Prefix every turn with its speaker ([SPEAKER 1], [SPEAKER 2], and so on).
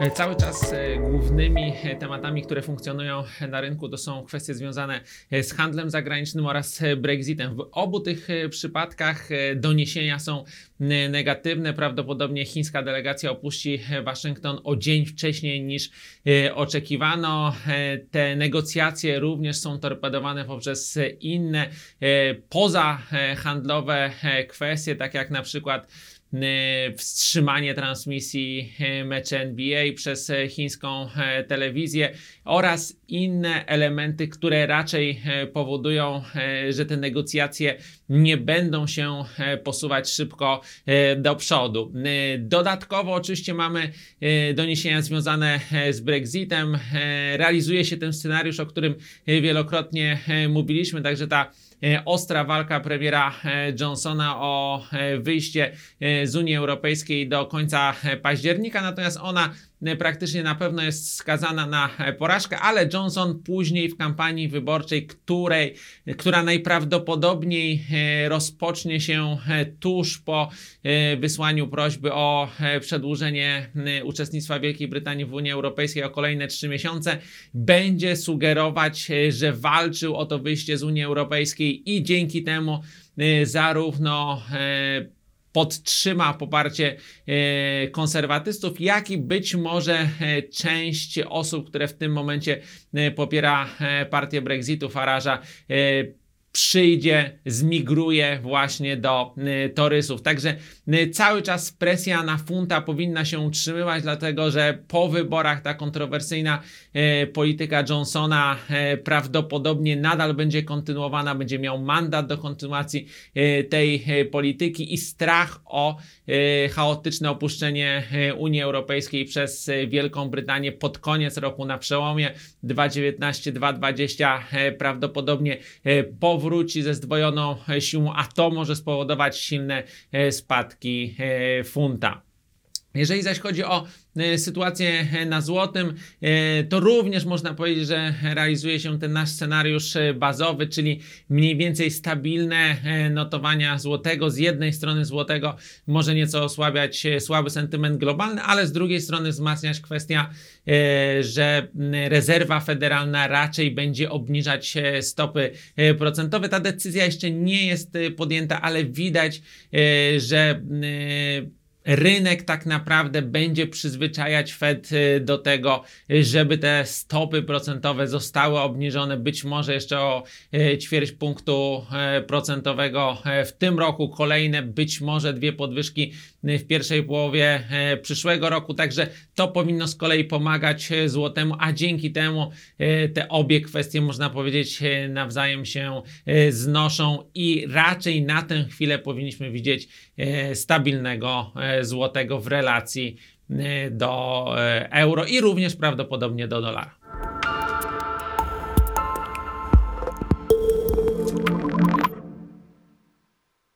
[SPEAKER 1] E, Cały czas e, głównymi e, tematami, które funkcjonują na rynku, to są kwestie związane z handlem zagranicznym oraz Brexitem. W obu tych przypadkach doniesienia są negatywne. Prawdopodobnie chińska delegacja opuści Waszyngton o dzień wcześniej niż oczekiwano. Te negocjacje również są torpedowane poprzez inne pozahandlowe kwestie, tak jak na przykład wstrzymanie transmisji e, meczy NBA przez e, chińską telewizję oraz inne elementy, które raczej powodują, że te negocjacje nie będą się posuwać szybko do przodu. Dodatkowo oczywiście mamy doniesienia związane z Brexitem. Realizuje się ten scenariusz, o którym wielokrotnie mówiliśmy, także ta ostra walka premiera Johnsona o wyjście z Unii Europejskiej do końca e, października, natomiast ona e, praktycznie na pewno jest skazana na e, porażkę, ale Johnson później w kampanii wyborczej, której, która najprawdopodobniej e, rozpocznie się e, tuż po e, wysłaniu prośby o e, przedłużenie e, uczestnictwa Wielkiej Brytanii w Unii Europejskiej o kolejne trzy miesiące, będzie sugerować, e, że walczył o to wyjście z Unii Europejskiej i dzięki temu e, zarówno e, podtrzyma poparcie e, konserwatystów, jak i być może e, część osób, które w tym momencie e, popiera partię Brexitu, Faraża, przyjdzie, zmigruje właśnie do y, torysów. Także y, cały czas presja na funta powinna się utrzymywać, dlatego że po wyborach ta kontrowersyjna y, polityka Johnsona prawdopodobnie nadal będzie kontynuowana, będzie miał mandat do kontynuacji tej polityki i strach o chaotyczne opuszczenie Unii Europejskiej przez Wielką Brytanię pod koniec roku na przełomie 2019-2020 e, prawdopodobnie e, powróci ze zdwojoną siłą, a to może spowodować silne e, spadki e, funta. Jeżeli zaś chodzi o e, sytuację e, na złotym, e, to również można powiedzieć, że realizuje się ten nasz scenariusz bazowy, czyli mniej więcej stabilne notowania złotego. Z jednej strony złotego może nieco osłabiać słaby sentyment globalny, ale z drugiej strony wzmacniać kwestia, że rezerwa federalna raczej będzie obniżać stopy procentowe. Ta decyzja jeszcze nie jest podjęta, ale widać, że rynek tak naprawdę będzie przyzwyczajać Fed y, do tego, y, żeby te stopy procentowe zostały obniżone. Być może jeszcze o y, ćwierć punktu e, procentowego w tym roku, kolejne być może dwie podwyżki y, w pierwszej połowie przyszłego roku, także to powinno z kolei pomagać złotemu, a dzięki temu te obie kwestie można powiedzieć nawzajem się znoszą i raczej na tę chwilę powinniśmy widzieć stabilnego złotego w relacji e, do e, euro i również prawdopodobnie do dolara.